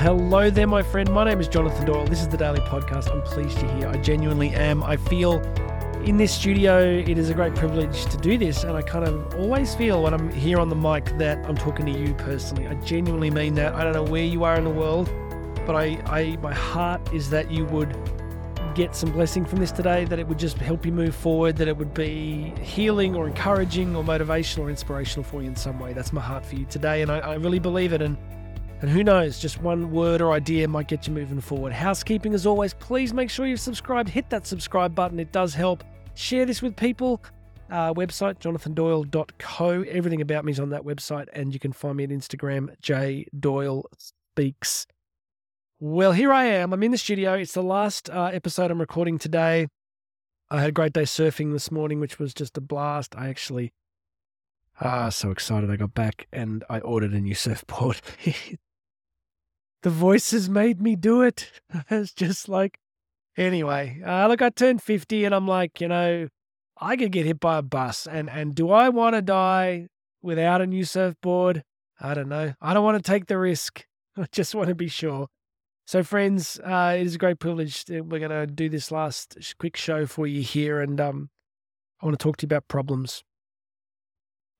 hello there, my friend. My name is Jonathan Doyle. This is the Daily Podcast. I'm pleased you're here. I genuinely am. I feel in this studio, it is a great privilege to do this. And I kind of always feel when I'm here on the mic that I'm talking to you personally. I genuinely mean that. I don't know where you are in the world, but I, I my heart is that you would get some blessing from this today, that it would just help you move forward, that it would be healing or encouraging or motivational or inspirational for you in some way. That's my heart for you today. And I, I really believe it. And and who knows, just one word or idea might get you moving forward. Housekeeping, as always, please make sure you've subscribed. Hit that subscribe button, it does help. Share this with people. Uh, website, jonathandoyle.co. Everything about me is on that website, and you can find me at Instagram, jdoylespeaks. Well, here I am. I'm in the studio. It's the last uh, episode I'm recording today. I had a great day surfing this morning, which was just a blast. I actually, ah, so excited. I got back and I ordered a new surfboard. the voices made me do it. It's just like, anyway, uh, look, I turned 50 and I'm like, you know, I could get hit by a bus. And, and do I want to die without a new surfboard? I don't know. I don't want to take the risk. I just want to be sure. So, friends, uh, it is a great privilege. We're going to do this last quick show for you here. And um, I want to talk to you about problems.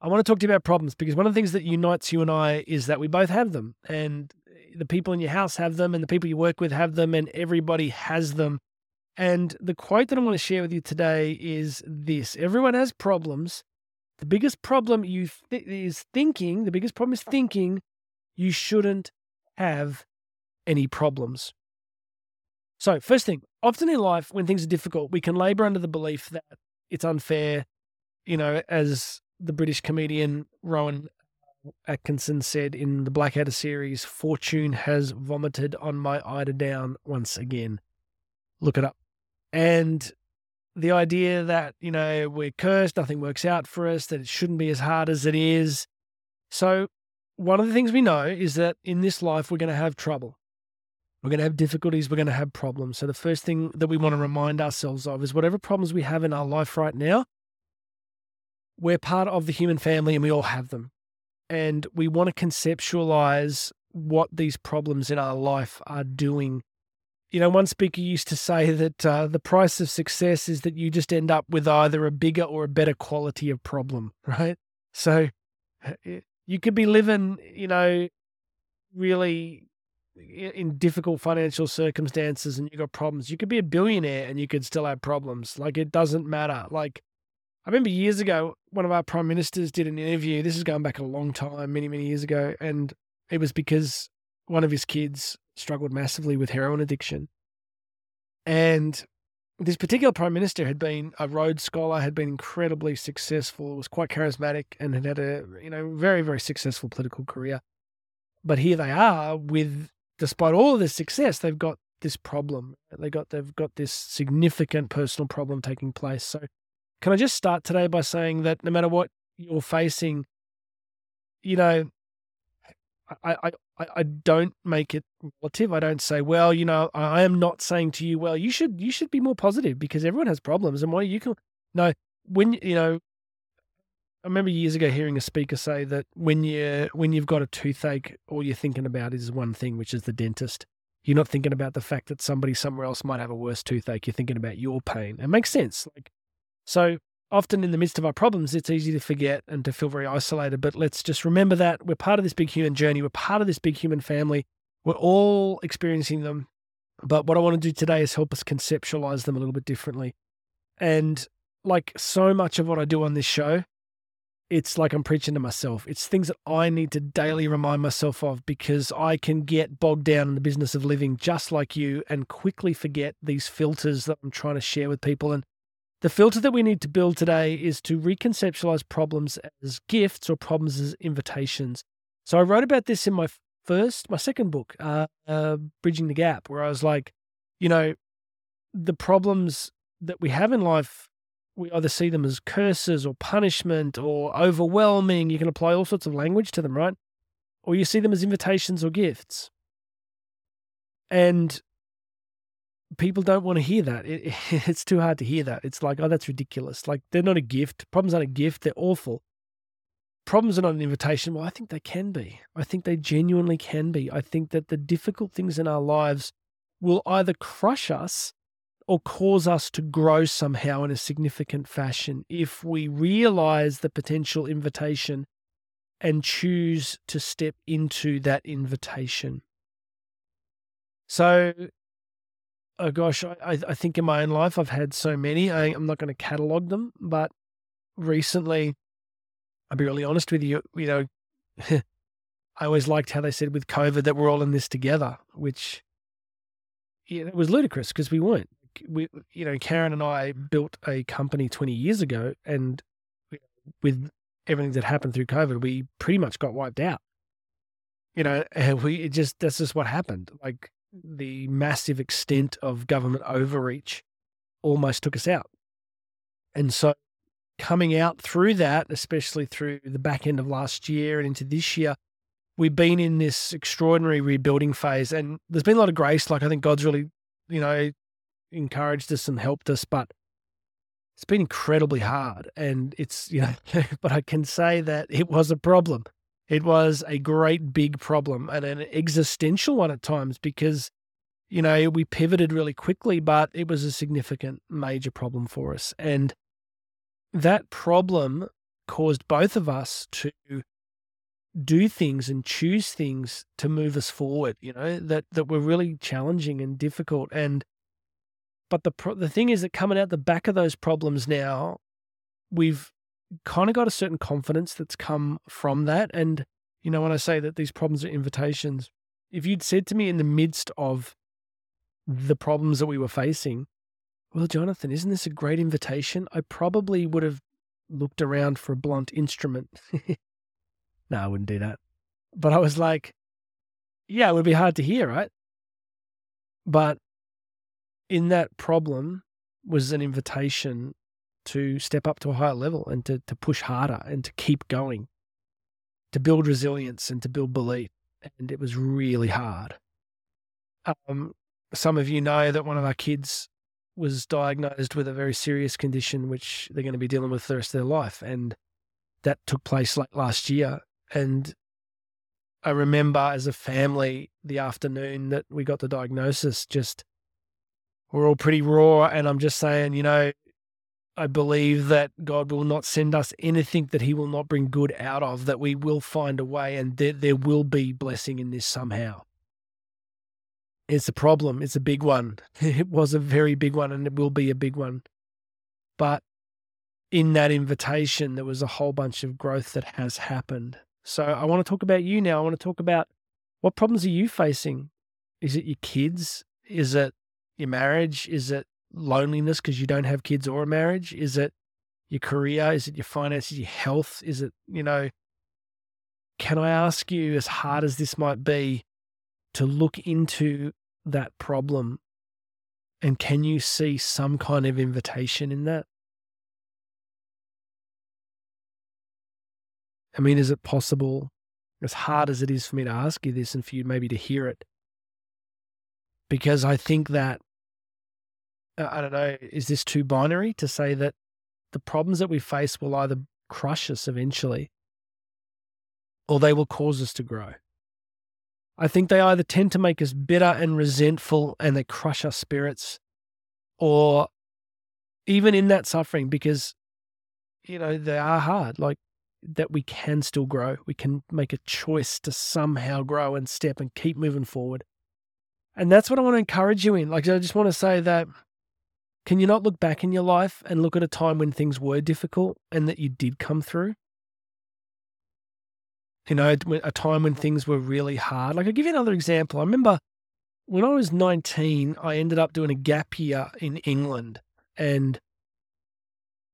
I want to talk to you about problems because one of the things that unites you and I is that we both have them. And the people in your house have them, and the people you work with have them, and everybody has them. And the quote that I want to share with you today is this Everyone has problems. The biggest problem you th- is thinking, the biggest problem is thinking you shouldn't have any problems. So, first thing, often in life, when things are difficult, we can labor under the belief that it's unfair. You know, as the British comedian Rowan Atkinson said in the Blackadder series, Fortune has vomited on my eider down once again. Look it up. And the idea that, you know, we're cursed, nothing works out for us, that it shouldn't be as hard as it is. So, one of the things we know is that in this life, we're going to have trouble. We're going to have difficulties. We're going to have problems. So, the first thing that we want to remind ourselves of is whatever problems we have in our life right now, we're part of the human family and we all have them and we want to conceptualize what these problems in our life are doing. You know, one speaker used to say that uh, the price of success is that you just end up with either a bigger or a better quality of problem, right? So you could be living, you know, really in difficult financial circumstances and you got problems. You could be a billionaire and you could still have problems. Like it doesn't matter. Like I remember years ago, one of our prime ministers did an interview. This is going back a long time, many, many years ago. And it was because one of his kids struggled massively with heroin addiction. And this particular prime minister had been a Rhodes Scholar, had been incredibly successful, was quite charismatic, and had had a you know very very successful political career. But here they are with, despite all of this success, they've got this problem. They got they've got this significant personal problem taking place. So can I just start today by saying that no matter what you're facing, you know, I, I, I don't make it relative. I don't say, well, you know, I am not saying to you, well, you should you should be more positive because everyone has problems and why you can no when you know I remember years ago hearing a speaker say that when you when you've got a toothache, all you're thinking about is one thing, which is the dentist. You're not thinking about the fact that somebody somewhere else might have a worse toothache. You're thinking about your pain. It makes sense. Like so often in the midst of our problems, it's easy to forget and to feel very isolated. But let's just remember that we're part of this big human journey. We're part of this big human family. We're all experiencing them. But what I want to do today is help us conceptualize them a little bit differently. And like so much of what I do on this show, it's like I'm preaching to myself. It's things that I need to daily remind myself of because I can get bogged down in the business of living just like you and quickly forget these filters that I'm trying to share with people. And the filter that we need to build today is to reconceptualize problems as gifts or problems as invitations. So I wrote about this in my first, my second book, uh, uh, Bridging the Gap, where I was like, you know, the problems that we have in life, we either see them as curses or punishment or overwhelming. You can apply all sorts of language to them, right? Or you see them as invitations or gifts. And people don't want to hear that. It, it's too hard to hear that. It's like, oh, that's ridiculous. Like they're not a gift. Problems aren't a gift. They're awful. problems are not an invitation. Well, I think they can be. I think they genuinely can be. I think that the difficult things in our lives will either crush us or cause us to grow somehow in a significant fashion if we realize the potential invitation and choose to step into that invitation. So, oh gosh, I, I think in my own life I've had so many. I, I'm not going to catalog them, but recently, I'll be really honest with you, you know, I always liked how they said with COVID that we're all in this together, which yeah, it was ludicrous because we weren't we, you know, Karen and I built a company 20 years ago, and with everything that happened through COVID, we pretty much got wiped out. You know, we it just that's just what happened. Like the massive extent of government overreach almost took us out. And so coming out through that, especially through the back end of last year and into this year, we've been in this extraordinary rebuilding phase. And there's been a lot of grace. Like I think God's really, you know, encouraged us and helped us, but it's been incredibly hard. And it's, you know, but I can say that it was a problem. It was a great big problem and an existential one at times because, you know, we pivoted really quickly, but it was a significant major problem for us. And that problem caused both of us to do things and choose things to move us forward, you know, that, that were really challenging and difficult. And but the the thing is that coming out the back of those problems now, we've kind of got a certain confidence that's come from that. And you know, when I say that these problems are invitations, if you'd said to me in the midst of the problems that we were facing, well, Jonathan, isn't this a great invitation? I probably would have looked around for a blunt instrument. no, I wouldn't do that. But I was like, yeah, it would be hard to hear, right? But in that problem was an invitation to step up to a higher level and to, to push harder and to keep going, to build resilience and to build belief. And it was really hard. Um, some of you know that one of our kids was diagnosed with a very serious condition, which they're going to be dealing with the rest of their life. And that took place like last year. And I remember as a family, the afternoon that we got the diagnosis, just we're all pretty raw. And I'm just saying, you know, I believe that God will not send us anything that He will not bring good out of, that we will find a way and there, there will be blessing in this somehow. It's a problem. It's a big one. It was a very big one and it will be a big one. But in that invitation, there was a whole bunch of growth that has happened. So I want to talk about you now. I want to talk about what problems are you facing? Is it your kids? Is it your marriage? Is it loneliness because you don't have kids or a marriage? Is it your career? Is it your finances, your health? Is it, you know, can I ask you, as hard as this might be, to look into that problem and can you see some kind of invitation in that? I mean, is it possible, as hard as it is for me to ask you this and for you maybe to hear it? Because I think that Uh, I don't know, is this too binary to say that the problems that we face will either crush us eventually or they will cause us to grow? I think they either tend to make us bitter and resentful and they crush our spirits, or even in that suffering, because, you know, they are hard, like that we can still grow. We can make a choice to somehow grow and step and keep moving forward. And that's what I want to encourage you in. Like, I just want to say that can you not look back in your life and look at a time when things were difficult and that you did come through? You know, a time when things were really hard. Like, I'll give you another example. I remember when I was 19, I ended up doing a gap year in England and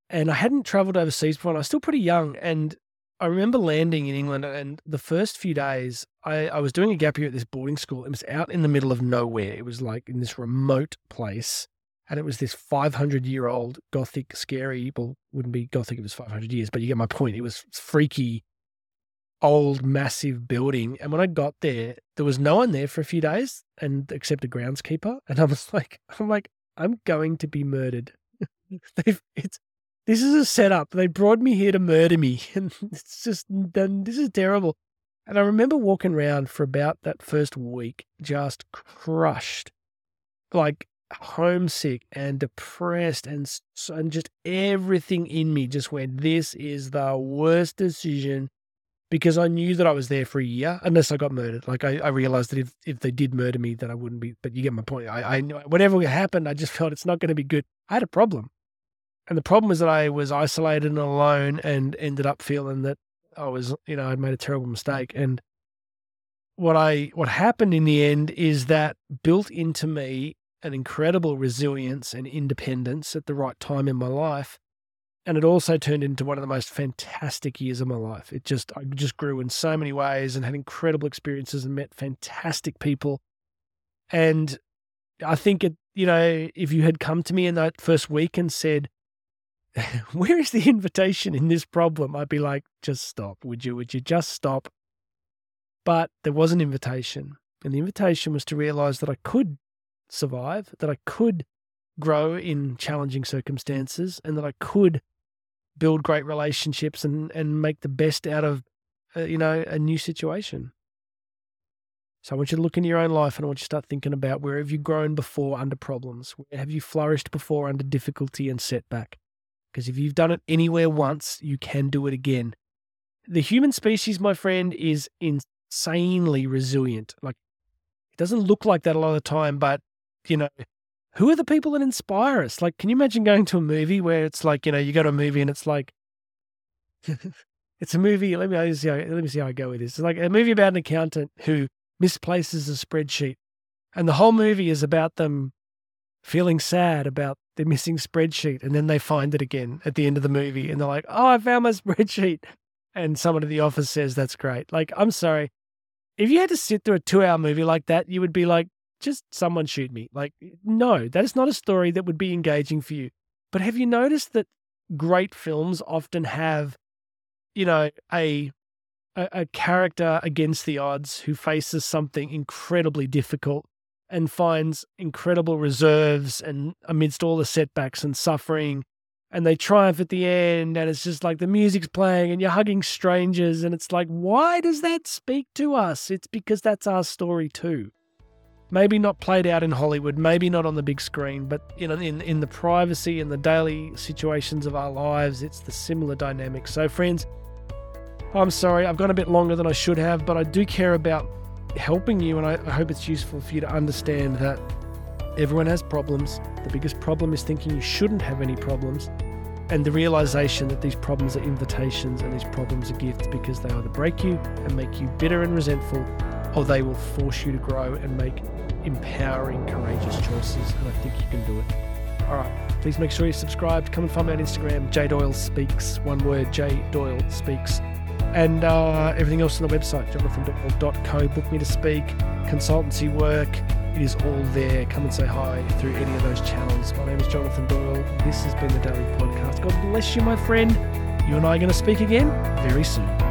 and I hadn't traveled overseas before and I was still pretty young. And I remember landing in England and the first few days I, I was doing a gap year at this boarding school. It was out in the middle of nowhere. It was like in this remote place and it was this 500 year old gothic scary well wouldn't be gothic if it was 500 years but you get my point it was freaky old massive building and when i got there there was no one there for a few days and except a groundskeeper and i was like i'm like i'm going to be murdered they've it's this is a setup. They brought me here to murder me. And it's just, this is terrible. And I remember walking around for about that first week, just crushed, like homesick and depressed, and, and just everything in me just went, This is the worst decision because I knew that I was there for a year unless I got murdered. Like I, I realized that if, if they did murder me, that I wouldn't be, but you get my point. I, I whatever happened, I just felt it's not going to be good. I had a problem. And the problem was that I was isolated and alone and ended up feeling that I was, you know, I'd made a terrible mistake. And what I, what happened in the end is that built into me an incredible resilience and independence at the right time in my life and it also turned into one of the most fantastic years of my life. It just I just grew in so many ways and had incredible experiences and met fantastic people. And I think it, you know, if you had come to me in that first week and said, "Where is the invitation in this problem?" I'd be like, "Just stop, would you? Would you just stop?" But there was an invitation, and the invitation was to realize that I could survive, that I could grow in challenging circumstances, and that I could build great relationships and and make the best out of uh, you know a new situation. So I want you to look in your own life and I want you to start thinking about where have you grown before under problems? Where have you flourished before under difficulty and setback? Because if you've done it anywhere once, you can do it again. The human species, my friend, is insanely resilient. Like it doesn't look like that a lot of the time, but you know, who are the people that inspire us? Like, can you imagine going to a movie where it's like, you know, you go to a movie and it's like, it's a movie. Let me see. How, let me see how I go with this. It's like a movie about an accountant who misplaces a spreadsheet, and the whole movie is about them feeling sad about the missing spreadsheet, and then they find it again at the end of the movie, and they're like, "Oh, I found my spreadsheet," and someone at the office says, "That's great." Like, I'm sorry, if you had to sit through a two-hour movie like that, you would be like, just someone shoot me. Like, no, that is not a story that would be engaging for you. But have you noticed that great films often have, you know, a, a, a character against the odds who faces something incredibly difficult and finds incredible reserves and amidst all the setbacks and suffering and they triumph at the end and it's just like the music's playing and you're hugging strangers and it's like why does that speak to us it's because that's our story too maybe not played out in Hollywood, maybe not on the big screen, but in in in the privacy and the daily situations of our lives, it's the similar dynamic. So, friends, I'm sorry I've gone a bit longer than I should have, but I do care about helping you, and I, I hope it's useful for you to understand that everyone has problems. The biggest problem is thinking you shouldn't have any problems. And the realization that these problems are invitations and these problems are gifts because they either break you and make you bitter and resentful, or they will force you to grow and make empowering, courageous choices. And I think you can do it. All right. Please make sure you're subscribed. Come and find me on Instagram, J Doyle Speaks. One word, J Doyle Speaks. And uh, everything else on the website, jonathandoyle.co. Book me to speak, consultancy work. It is all there. Come and say hi through any of those channels. My name is Jonathan Doyle. This has been the Daily Podcast. God bless you, my friend. You and I are going to speak again very soon.